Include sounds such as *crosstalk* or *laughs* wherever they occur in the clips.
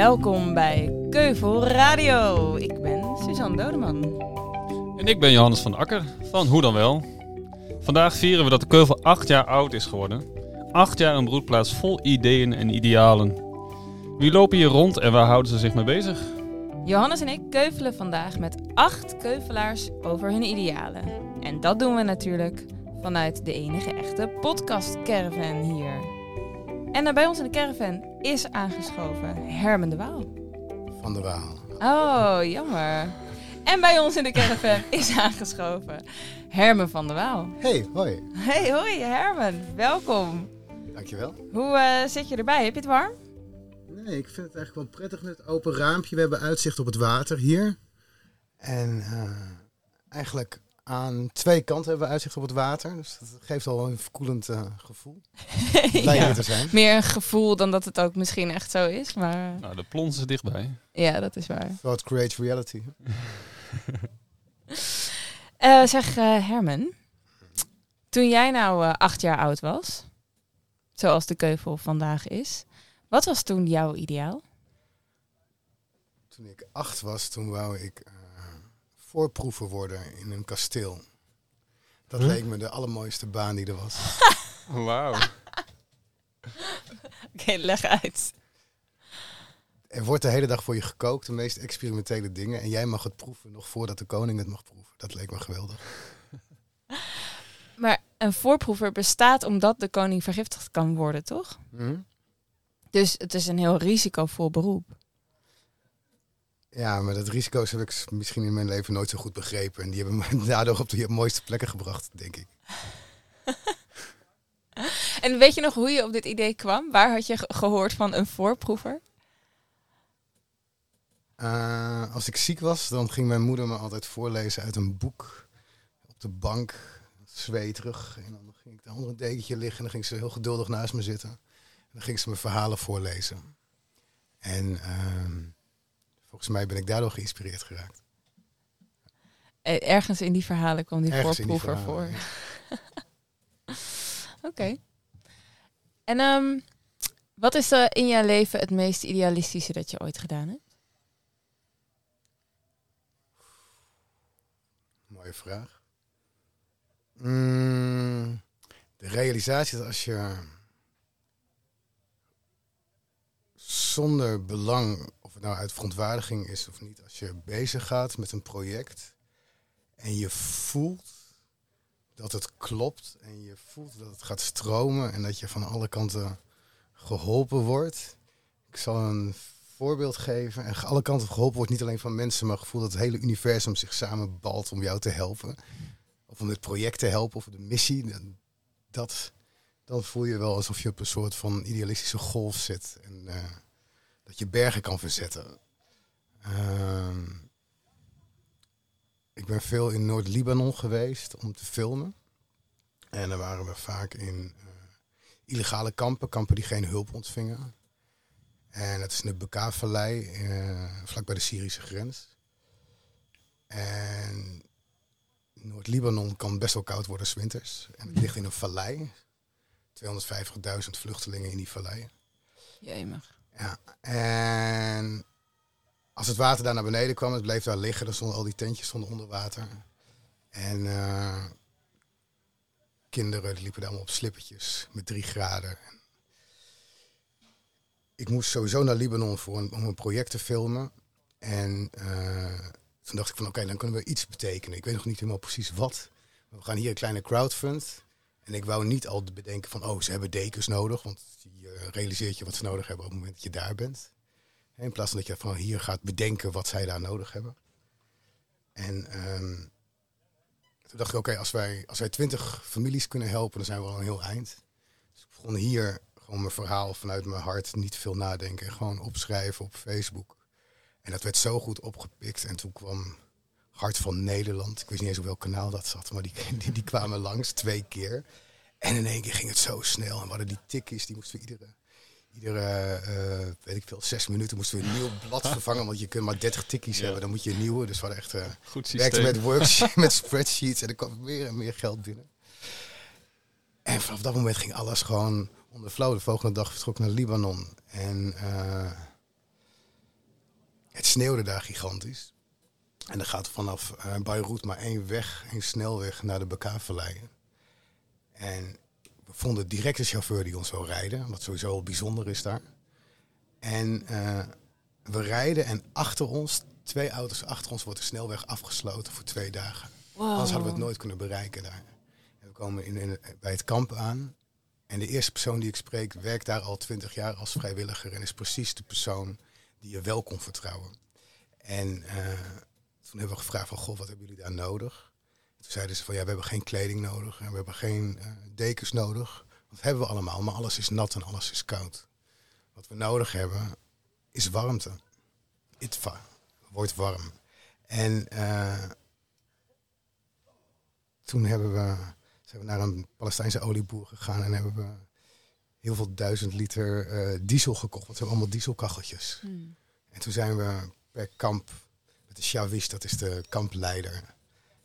Welkom bij Keuvel Radio. Ik ben Suzanne Dodeman. En ik ben Johannes van Akker van Hoe dan wel. Vandaag vieren we dat de Keuvel acht jaar oud is geworden. Acht jaar een broedplaats vol ideeën en idealen. Wie lopen hier rond en waar houden ze zich mee bezig? Johannes en ik keuvelen vandaag met acht keuvelaars over hun idealen. En dat doen we natuurlijk vanuit de enige echte podcast caravan hier. En bij ons in de caravan is aangeschoven Herman de Waal. Van de Waal. Oh, jammer. En bij ons in de caravan is aangeschoven Herman van der Waal. Hey, hoi. Hey, hoi Herman. Welkom. Dankjewel. Hoe eh, zit je erbij? Heb je het warm? Nee, ik vind het eigenlijk wel prettig met het open raampje. We hebben uitzicht op het water hier. En eh, eigenlijk aan twee kanten hebben we uitzicht op het water. Dus dat geeft al een verkoelend uh, gevoel. *laughs* Ja. te zijn. Meer een gevoel dan dat het ook misschien echt zo is. Maar... Nou, de plons is dichtbij. Ja, dat is waar. What creates reality. uh, *laughs* zeg uh, Herman, toen jij nou acht jaar oud was, zoals de keuvel vandaag is, wat was toen jouw ideaal? Toen ik acht was, toen wou ik voorproeven worden in een kasteel. Dat huh? leek me de allermooiste baan die er was. *laughs* Wauw. *laughs* Oké, okay, leg uit. Er wordt de hele dag voor je gekookt, de meest experimentele dingen. En jij mag het proeven nog voordat de koning het mag proeven. Dat leek me geweldig. *laughs* Maar een voorproever bestaat omdat de koning vergiftigd kan worden, toch? Hm? Dus het is een heel risicovol beroep. Ja, maar dat risico's heb ik misschien in mijn leven nooit zo goed begrepen. En die hebben me *laughs* daardoor op de mooiste plekken gebracht, denk ik. *laughs* en weet je nog hoe je op dit idee kwam? Waar had je gehoord van een voorproever? Uh, als ik ziek was, dan ging mijn moeder me altijd voorlezen uit een boek. Op de bank, zweterig. En dan ging ik onder een dekentje liggen en dan ging ze heel geduldig naast me zitten. En dan ging ze me verhalen voorlezen. En... Uh, Volgens mij ben ik daardoor geïnspireerd geraakt. Ergens in die verhalen kwam die Ergens voorproever die voor. *laughs* Oké. Okay. En um, wat is er in jouw leven het meest idealistische dat je ooit gedaan hebt? Mooie vraag. Mm, de realisatie dat als je zonder belang nou uit verontwaardiging is of niet, als je bezig gaat met een project en je voelt dat het klopt en je voelt dat het gaat stromen en dat je van alle kanten geholpen wordt. Ik zal een voorbeeld geven. En alle kanten geholpen wordt niet alleen van mensen, maar gevoel dat het hele universum zich samenbalt om jou te helpen. Of om het project te helpen of de missie. Dat, dan voel je wel alsof je op een soort van idealistische golf zit. En, uh, dat je bergen kan verzetten. Uh, ik ben veel in Noord-Libanon geweest om te filmen. En dan waren we vaak in uh, illegale kampen, kampen die geen hulp ontvingen. En dat is in de Beka-vallei, uh, vlak bij de Syrische grens. En Noord-Libanon kan best wel koud worden s winters. En het ligt in een vallei. 250.000 vluchtelingen in die vallei. Jemig. Ja, en als het water daar naar beneden kwam, het bleef daar liggen. Dan stonden al die tentjes onder water. En uh, kinderen liepen daar allemaal op slippertjes met drie graden. Ik moest sowieso naar Libanon voor om een project te filmen. En uh, toen dacht ik van oké, dan kunnen we iets betekenen. Ik weet nog niet helemaal precies wat. We gaan hier een kleine crowdfund. En ik wou niet al bedenken van, oh, ze hebben dekens nodig. Want je realiseert je wat ze nodig hebben op het moment dat je daar bent. In plaats van dat je van hier gaat bedenken wat zij daar nodig hebben. En um, toen dacht ik, oké, als, wij, als wij twintig families kunnen helpen, dan zijn we al een heel eind. Dus ik begon hier gewoon mijn verhaal vanuit mijn hart, niet veel nadenken. Gewoon opschrijven op Facebook. En dat werd zo goed opgepikt. En toen kwam Hart van Nederland. Ik wist niet eens op welk kanaal dat zat, maar die, *laughs* die, die kwamen langs twee keer. En in één keer ging het zo snel. En we hadden die tikjes, die moesten we iedere, iedere uh, weet ik veel, zes minuten moesten we een nieuw blad *laughs* vervangen. Want je kunt maar 30 tikkies hebben, dan moet je een nieuwe. Dus we hadden echt, uh, Goed werkten met worksheets, *laughs* met spreadsheets. En er kwam meer en meer geld binnen. En vanaf dat moment ging alles gewoon onder flow. De volgende dag vertrok naar Libanon. En uh, het sneeuwde daar gigantisch. En er gaat vanaf uh, Beirut maar één weg, één snelweg naar de Bekavenleien. En we vonden direct een chauffeur die ons zou rijden, wat sowieso al bijzonder is daar. En uh, we rijden en achter ons, twee auto's achter ons, wordt de snelweg afgesloten voor twee dagen. Wow. Anders hadden we het nooit kunnen bereiken daar. En we komen in, in, bij het kamp aan. En de eerste persoon die ik spreek werkt daar al twintig jaar als vrijwilliger. En is precies de persoon die je wel kon vertrouwen. En uh, toen hebben we gevraagd van, goh, wat hebben jullie daar nodig? Toen zeiden ze van, ja, we hebben geen kleding nodig. En we hebben geen uh, dekens nodig. Dat hebben we allemaal, maar alles is nat en alles is koud. Wat we nodig hebben, is warmte. Itfa, wordt warm. En uh, toen hebben we, zijn we naar een Palestijnse olieboer gegaan en hebben we heel veel duizend liter uh, diesel gekocht. Want ze hebben allemaal dieselkacheltjes. Hmm. En toen zijn we per kamp, de Shawish, dat is de kampleider.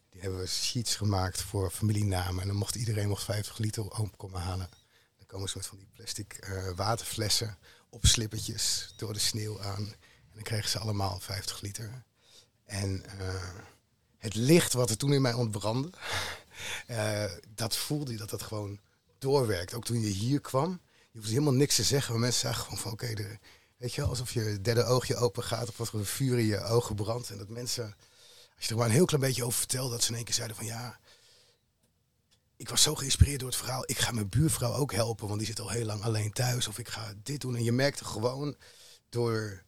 Die hebben we sheets gemaakt voor familienamen. En dan mocht iedereen mocht 50 liter op komen halen. Dan komen soort van die plastic uh, waterflessen op slippertjes door de sneeuw aan. En dan kregen ze allemaal 50 liter. En uh, het licht wat er toen in mij ontbrandde, uh, *laughs* dat voelde je dat dat gewoon doorwerkt. Ook toen je hier kwam, je hoefde helemaal niks te zeggen. Maar mensen zagen gewoon van oké, okay, weet je, alsof je derde oogje open gaat of wat er een vuur in je ogen brandt. En dat mensen, als je er maar een heel klein beetje over vertelde, dat ze in één keer zeiden van ja, ik was zo geïnspireerd door het verhaal. Ik ga mijn buurvrouw ook helpen, want die zit al heel lang alleen thuis. Of ik ga dit doen. En je merkte gewoon door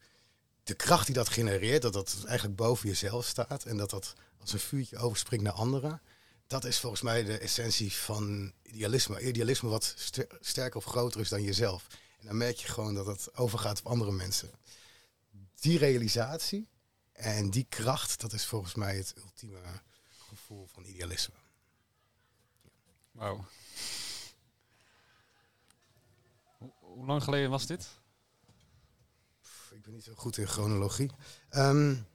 de kracht die dat genereert, dat dat eigenlijk boven jezelf staat. En dat dat als een vuurtje overspringt naar anderen. Dat is volgens mij de essentie van idealisme. Idealisme wat ster sterker of groter is dan jezelf. En dan merk je gewoon dat het overgaat op andere mensen. Die realisatie en die kracht, dat is volgens mij het ultieme gevoel van idealisme. Wauw. Hoe, hoe, lang geleden was dit? Pff, ik ben niet zo goed in chronologie. Um,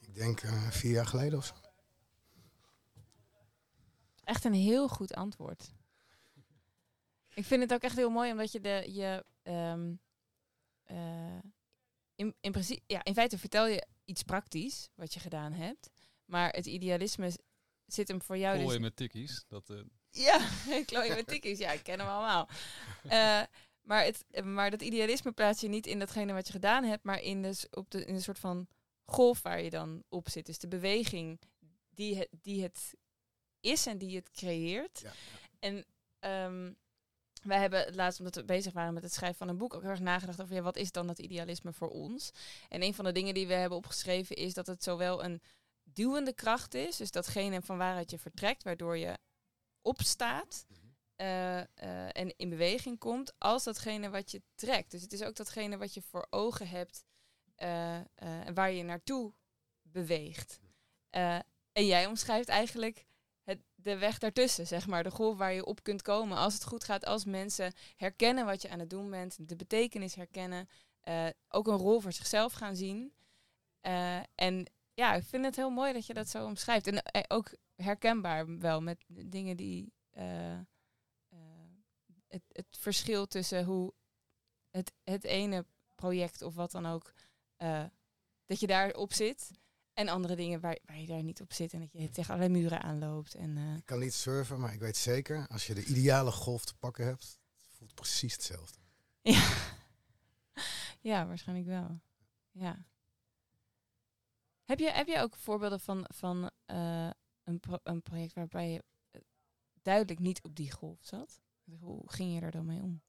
ik denk uh, vier jaar geleden of zo. Echt een heel goed antwoord. Ik vind het ook echt heel mooi omdat je de je um, uh, in, in principe ja in feite vertel je iets praktisch wat je gedaan hebt, maar het idealisme zit hem voor jou Klooien dus met tikkies. Dat, uh... ja, *laughs* klooien met tikkies. Ja, ik ken hem allemaal. Uh, maar, het, maar dat idealisme plaats je niet in datgene wat je gedaan hebt, maar in, de, op de, in een soort van golf waar je dan op zit. Dus de beweging die het, die het is en die het creëert. Ja. En um, wij hebben laatst, omdat we bezig waren met het schrijven van een boek, ook heel erg nagedacht over ja, wat is dan dat idealisme voor ons? En een van de dingen die we hebben opgeschreven is dat het zowel een duwende kracht is, dus datgene van waaruit je vertrekt, waardoor je opstaat uh, uh, en in beweging komt, als datgene wat je trekt. Dus het is ook datgene wat je voor ogen hebt uh, en waar je naartoe beweegt. en jij omschrijft eigenlijk het, de weg daartussen, zeg maar. De golf waar je op kunt komen als het goed gaat, als mensen herkennen wat je aan het doen bent, de betekenis herkennen, ook een rol voor zichzelf gaan zien. en ja, ik vind het heel mooi dat je dat zo omschrijft. En uh, ook herkenbaar wel met dingen die. Het, het verschil tussen hoe het, het ene project of wat dan ook. dat je daarop zit. En andere dingen waar, waar je daar niet op zit. En dat je tegen allerlei muren aanloopt. En, ik kan niet surfen, maar ik weet zeker. Als je de ideale golf te pakken hebt. Voelt precies hetzelfde. *laughs* Ja, ja waarschijnlijk wel. Ja. Heb je, heb je ook voorbeelden van, van uh, een, pro een project waarbij je duidelijk niet op die golf zat? Hoe ging je er dan mee om?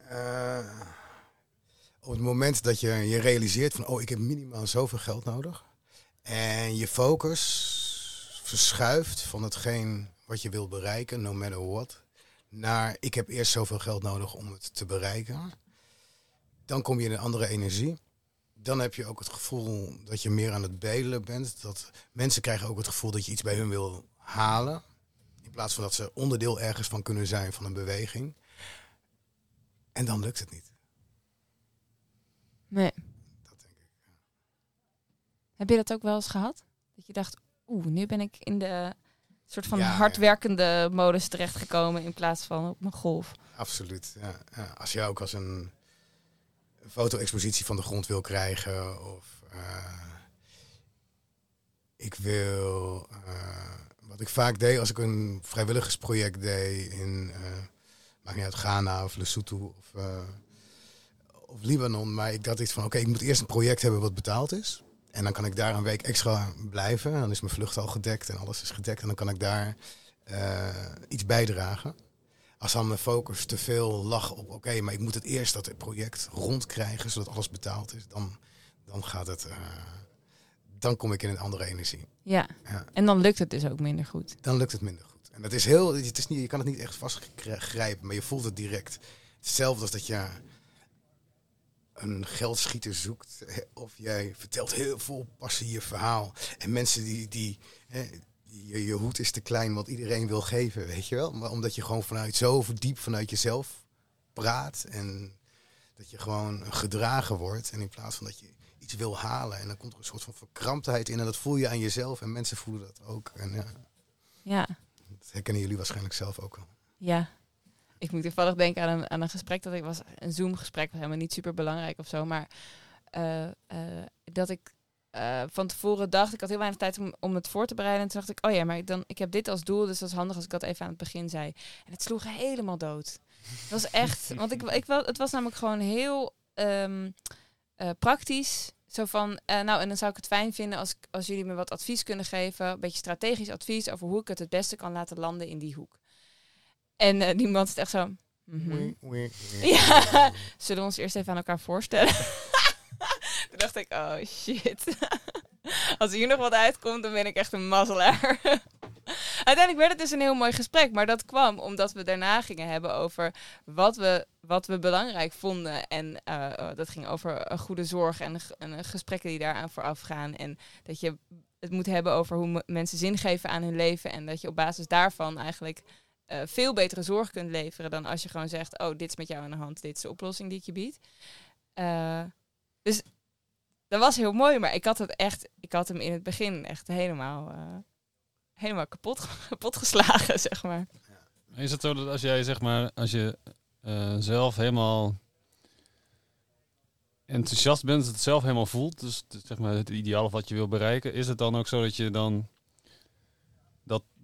Uh, op het moment dat je je realiseert van, oh, ik heb minimaal zoveel geld nodig. En je focus verschuift van hetgeen wat je wil bereiken, no matter what, naar ik heb eerst zoveel geld nodig om het te bereiken. Dan kom je in een andere energie dan heb je ook het gevoel dat je meer aan het bedelen bent. Dat mensen krijgen ook het gevoel dat je iets bij hun wil halen. In plaats van dat ze onderdeel ergens van kunnen zijn van een beweging. En dan lukt het niet. Nee. Dat denk ik. Ja. Heb je dat ook wel eens gehad? Dat je dacht, oeh, nu ben ik in de soort van Ja, hardwerkende ja. modus terechtgekomen in plaats van op mijn golf. Absoluut. Ja. Als je ook als een foto-expositie van de grond wil krijgen. Of eh, ik wil, eh, wat ik vaak deed als ik een vrijwilligersproject deed in, uh, maakt niet uit, Ghana of Lesotho of, of Libanon. Maar ik dacht iets van, oké, ik moet eerst een project hebben wat betaald is. En dan kan ik daar een week extra blijven. Dan is mijn vlucht al gedekt en alles is gedekt. En dan kan ik daar iets bijdragen. Als dan mijn focus te veel lag op, oké, maar ik moet het eerst dat het project rondkrijgen, zodat alles betaald is, dan, dan gaat het, uh, dan kom ik in een andere energie. Ja. ja. en dan lukt het dus ook minder goed. Dan lukt het minder goed. En dat is heel, het is niet, je kan het niet echt vastgrijpen, maar je voelt het direct. Hetzelfde als dat je een geldschieter zoekt, of jij vertelt heel vol passie je verhaal. En mensen die, die, je, je hoed is te klein wat iedereen wil geven, weet je wel. Maar omdat je gewoon vanuit zo diep vanuit jezelf praat en dat je gewoon gedragen wordt. En in plaats van dat je iets wil halen en dan komt er een soort van verkramptheid in en dat voel je aan jezelf en mensen voelen dat ook. En ja, ja. dat herkennen jullie waarschijnlijk zelf ook al. Ja, ik moet toevallig denken aan een, aan een gesprek dat ik was, een Zoom-gesprek, was helemaal niet super belangrijk of zo, maar uh, uh, dat ik uh, van tevoren dacht, ik had heel weinig tijd om, om het voor te bereiden. En toen dacht ik, oh ja, maar ik, dan, ik heb dit als doel, dus dat is handig als ik dat even aan het begin zei. En het sloeg helemaal dood. Het was echt, *laughs* want ik, ik, wel, het was namelijk gewoon heel um, uh, praktisch. Zo van, uh, nou, en dan zou ik het fijn vinden als, als jullie me wat advies kunnen geven. Een beetje strategisch advies over hoe ik het het beste kan laten landen in die hoek. En uh, die man is echt zo. Mm -hmm. ja, *laughs* zullen we ons eerst even aan elkaar voorstellen? *laughs* Toen dacht ik, oh shit. *laughs* Als hier nog wat uitkomt, dan ben ik echt een mazzelaar. Uiteindelijk werd het dus een heel mooi gesprek. Maar dat kwam omdat we daarna gingen hebben over wat we, wat we belangrijk vonden. En uh, dat ging over een goede zorg en, en gesprekken die daaraan vooraf gaan. En dat je het moet hebben over hoe mensen zin geven aan hun leven. En dat je op basis daarvan eigenlijk uh, veel betere zorg kunt leveren dan als je gewoon zegt: Oh, dit is met jou aan de hand, dit is de oplossing die ik je bied. Uh, dus dat was heel mooi, maar ik had het echt, ik had hem in het begin echt helemaal, uh, helemaal kapot, *laughs* kapot geslagen, *laughs* zeg maar. Is het zo dat als jij, zeg maar, als je zelf helemaal enthousiast bent, het zelf helemaal voelt, dus zeg maar het ideaal wat je wil bereiken, is het dan ook zo dat je dan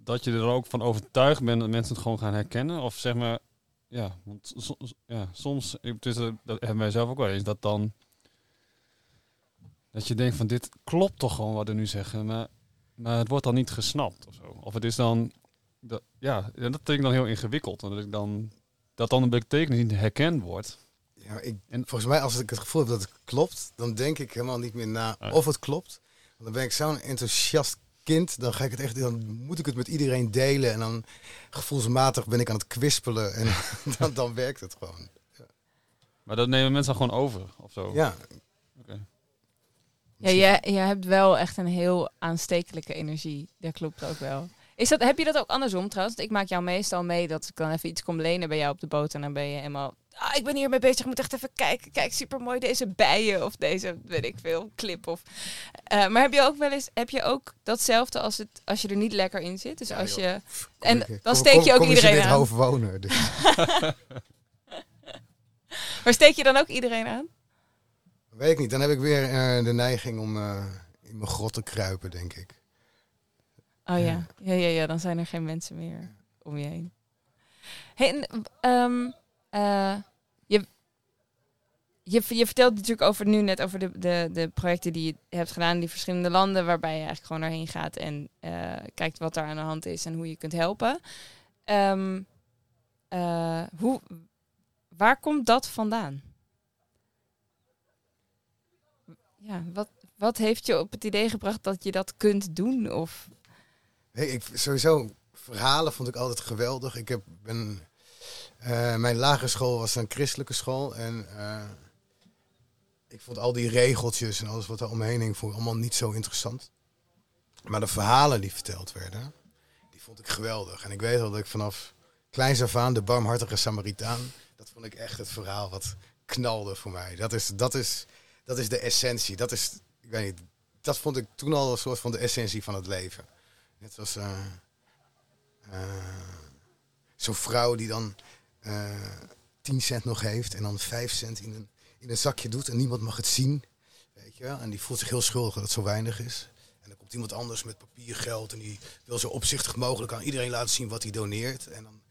dat, je er ook van overtuigd bent dat mensen het gewoon gaan herkennen? Of zeg maar, ja, want ja, soms, tussen, dat hebben wij zelf ook wel eens, dat dan dat je denkt van dit klopt toch gewoon wat we nu zeggen, maar, maar het wordt dan niet gesnapt of zo. Of het is dan, dat, ja, dat vind ik dan heel ingewikkeld. Dat, ik dan, dat dan een betekenis niet herkend wordt. Ja, ik, en, volgens mij als ik het gevoel heb dat het klopt, dan denk ik helemaal niet meer na of het klopt. Want dan ben ik zo'n enthousiast kind, dan ga ik het echt, dan moet ik het met iedereen delen en dan gevoelsmatig ben ik aan het kwispelen en *laughs* dan, dan werkt het gewoon. Ja. Maar dat nemen mensen dan gewoon over of zo? Ja. Okay. Ja, jij, jij hebt wel echt een heel aanstekelijke energie. Dat klopt ook wel. Is dat, heb je dat ook andersom trouwens? Ik maak jou meestal mee dat ik dan even iets kom lenen bij jou op de boot. En dan ben je helemaal... Ah, ik ben hiermee bezig, ik moet echt even kijken. Kijk, supermooi deze bijen of deze, weet ik veel, clip. Of, uh, maar heb je ook wel eens, heb je ook datzelfde als, het, als je er niet lekker in zit? Dus Ja, als je... En kom ik- dan steek je ook kom iedereen aan. hoofd wonen. Dus. *laughs* Maar steek je dan ook iedereen aan? Weet ik niet, dan heb ik weer eh, de neiging om eh, in mijn grot te kruipen, denk ik. Oh ja. Ja, ja, ja. Dan zijn er geen mensen meer om je heen. Hey, en, ehm, eh, je, je, je vertelt natuurlijk over nu net over de, de, de projecten die je hebt gedaan in die verschillende landen, waarbij je eigenlijk gewoon daarheen gaat en eh, kijkt wat daar aan de hand is en hoe je kunt helpen. Ehm, eh, hoe, waar komt dat vandaan? Ja, wat, wat heeft je op het idee gebracht dat je dat kunt doen? Of Hey, ik, sowieso, verhalen vond ik altijd geweldig. Ik heb, ben, eh, mijn lagere school was een christelijke school. En eh, ik vond al die regeltjes en alles wat er omheen hing, ik allemaal niet zo interessant. Maar de verhalen die verteld werden, die vond ik geweldig. En ik weet al dat ik vanaf kleins af aan, de barmhartige Samaritaan, dat vond ik echt het verhaal wat knalde voor mij. Dat is, dat is, dat is de essentie. Dat is, ik weet niet, dat vond ik toen al een soort van de essentie van het leven. Net zoals eh, eh, zo'n vrouw die dan eh 10 cent nog heeft en dan 5 cent in een, in een zakje doet en niemand mag het zien. Weet je wel? En die voelt zich heel schuldig dat het zo weinig is. En dan komt iemand anders met papiergeld en die wil zo opzichtig mogelijk aan iedereen laten zien wat hij doneert. En dan,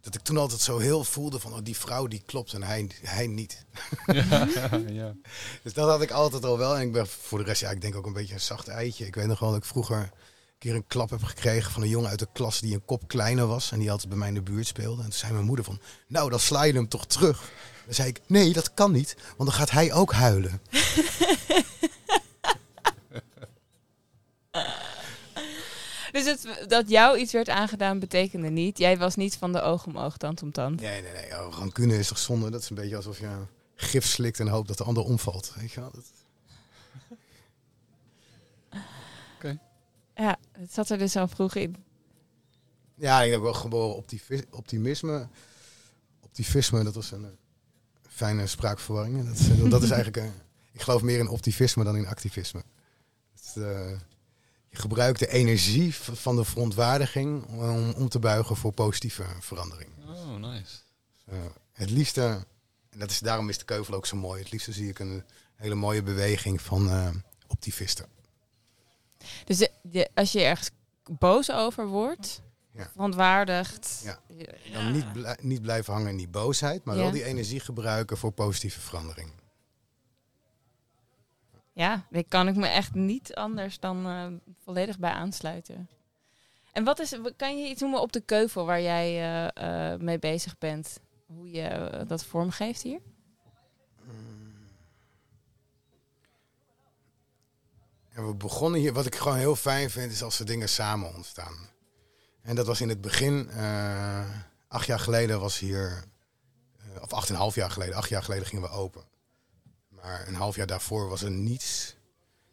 dat ik toen altijd zo heel voelde van oh, die vrouw die klopt en hij, hij niet. ja, *laughs* *laughs* ja. Dus dat had ik altijd al wel. En ik ben voor de rest, ja, ik denk ook een beetje een zacht eitje. Ik weet nog wel dat ik vroeger keer een klap heb gekregen van een jongen uit de klas die een kop kleiner was. En die altijd bij mij in de buurt speelde. En toen zei mijn moeder van, nou dan sla je hem toch terug. Dan zei ik, nee dat kan niet, want dan gaat hij ook huilen. *laughs* Dus het, dat jou iets werd aangedaan betekende niet. Jij was niet van de oog om oog, tand om tand. Nee, nee, nee. Oh, rancune is toch zonde? Dat is een beetje alsof je gif slikt en hoopt dat de ander omvalt. Weet je wel? Dat... Ja, het zat er dus al vroeg in. Ja, ik heb wel geboren optimisme. Optimisme, dat was een eh, fijne spraakverwarring. Dat, is- dat is *laughs* eigenlijk, eh, ik geloof meer in optimisme dan in activisme. Het, eh, je gebruikt de energie van de verontwaardiging om, om te buigen voor positieve verandering. Oh, nice. Eh, het liefste, en dat is, daarom is de keuvel ook zo mooi, het liefste zie ik een hele mooie beweging van eh optimisten. Dus de, de- als je ergens boos over wordt, Ja. verontwaardigd. Ja. Dan niet, niet blijven hangen in die boosheid, maar Ja. wel die energie gebruiken voor positieve verandering. Ja, daar kan ik me echt niet anders dan eh, volledig bij aansluiten. En wat is, kan je iets noemen op de keuvel waar jij eh, eh, mee bezig bent? Hoe je eh, dat vormgeeft hier? We begonnen hier, wat ik gewoon heel fijn vind, is als er dingen samen ontstaan. En dat was in het begin, eh, acht jaar geleden was hier, eh, of acht en een half jaar geleden, acht jaar geleden gingen we open. Maar een half jaar daarvoor was er niets.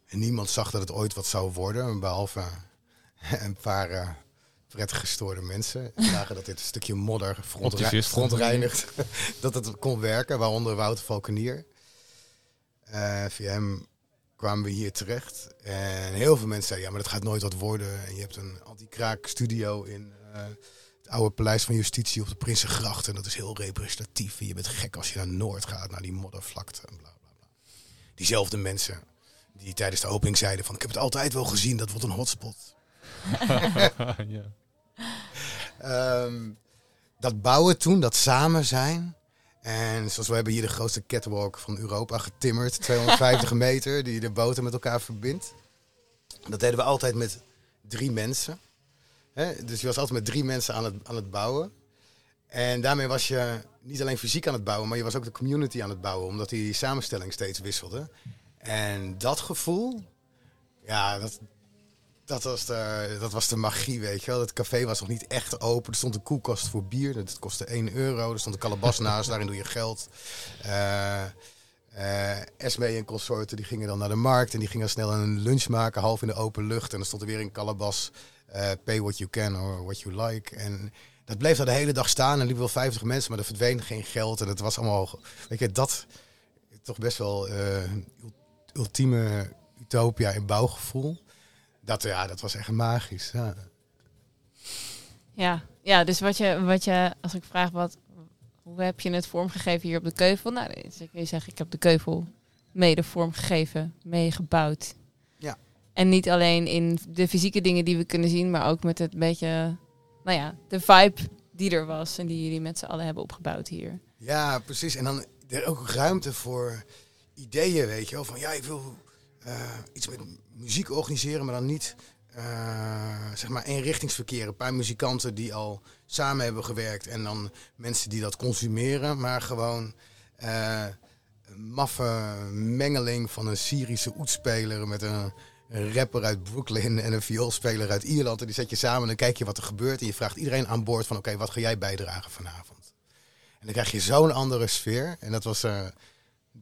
En niemand zag dat het ooit wat zou worden, behalve *laughs* een paar eh, prettig gestoorde mensen. Die *laughs* zagen dat dit stukje modder verontreinigd, *laughs* dat het kon werken, waaronder Wouter Valkenier. Via hem kwamen we hier terecht. En heel veel mensen zeiden, ja, maar dat gaat nooit wat worden. En je hebt een anti-kraak studio in eh, het oude Paleis van Justitie op de Prinsengracht. En dat is heel representatief. En je bent gek als je naar Noord gaat, naar die moddervlakte. En bla, bla, bla. Diezelfde mensen die tijdens de opening zeiden van... ik heb het altijd wel gezien, dat wordt een hotspot. *laughs* ja. Ehm, dat bouwen toen, dat samen zijn. En zoals we hebben hier de grootste catwalk van Europa getimmerd. 250 *laughs* meter, die de boten met elkaar verbindt. Dat deden we altijd met drie mensen. Dus je was altijd met drie mensen aan het, aan het bouwen. En daarmee was je niet alleen fysiek aan het bouwen, maar je was ook de community aan het bouwen. Omdat die samenstelling steeds wisselde. En dat gevoel, ja, dat, dat was, de, dat was de magie, weet je wel. Het café was nog niet echt open. Er stond een koelkast voor bier. Dat kostte 1 euro. Er stond een kalabas *laughs* naast. Daarin doe je geld. Eh eh, Esme en consorten die gingen dan naar de markt. En die gingen snel een lunch maken, half in de open lucht. En dan stond er weer een kalabas. eh, pay what you can or what you like. En dat bleef daar de hele dag staan. En liepen wel 50 mensen, maar er verdween geen geld. En het was allemaal, weet je, dat toch best wel ultieme utopia in bouwgevoel. Dat, ja, dat was echt magisch. Ja. Ja, ja dus wat je, wat je, als ik vraag wat, hoe heb je het vormgegeven hier op de keuvel? Nou, dan kun je zeggen, ik heb de keuvel mede vormgegeven, meegebouwd. Ja. En niet alleen in de fysieke dingen die we kunnen zien, maar ook met het beetje, nou ja, de vibe die er was en die jullie met z'n allen hebben opgebouwd hier. ja, precies. En dan er ook ruimte voor ideeën, weet je wel. Van ja, ik wil eh, iets met muziek organiseren, maar dan niet eh, zeg maar eenrichtingsverkeer. Een paar muzikanten die al samen hebben gewerkt en dan mensen die dat consumeren, maar gewoon een maffe mengeling van een Syrische oetspeler met een, rapper uit Brooklyn en een vioolspeler uit Ierland. En die zet je samen en dan kijk je wat er gebeurt en je vraagt iedereen aan boord van oké, wat ga jij bijdragen vanavond? En dan krijg je zo'n andere sfeer. En dat was, ik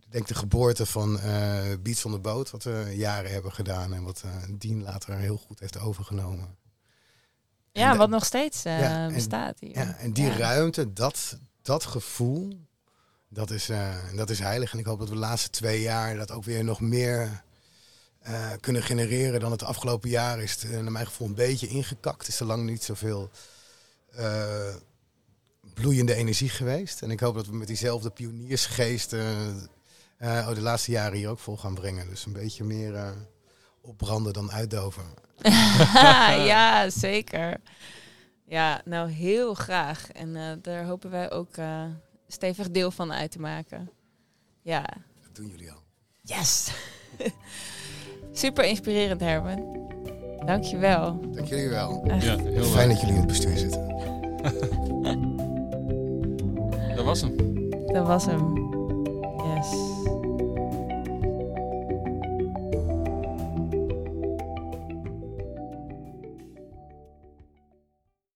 denk de geboorte van eh Beats on the Boat, wat we jaren hebben gedaan en wat eh Dien later heel goed heeft overgenomen. Ja, En wat nog steeds eh, Ja, en- bestaat hier. Ja, en die Ja. ruimte, dat, dat gevoel, dat is, dat is heilig. En ik hoop dat we de laatste twee jaar dat ook weer nog meer kunnen genereren dan het afgelopen jaar is. Het, naar mijn gevoel een beetje ingekakt. Is er lang niet zoveel bloeiende energie geweest. En ik hoop dat we met diezelfde pioniersgeest eh, oh, de laatste jaren hier ook vol gaan brengen. Dus een beetje meer eh, opbranden dan uitdoven. *laughs* *laughs* ja, zeker. Ja, nou heel graag. En eh, daar hopen wij ook eh, stevig deel van uit te maken. Ja, Dat doen jullie al. yes! *laughs* Super inspirerend, Herman. Dankjewel. Dank jullie wel. Ja, heel Fijn leuk. dat jullie in het bestuur zitten. Dat was hem. Dat was hem.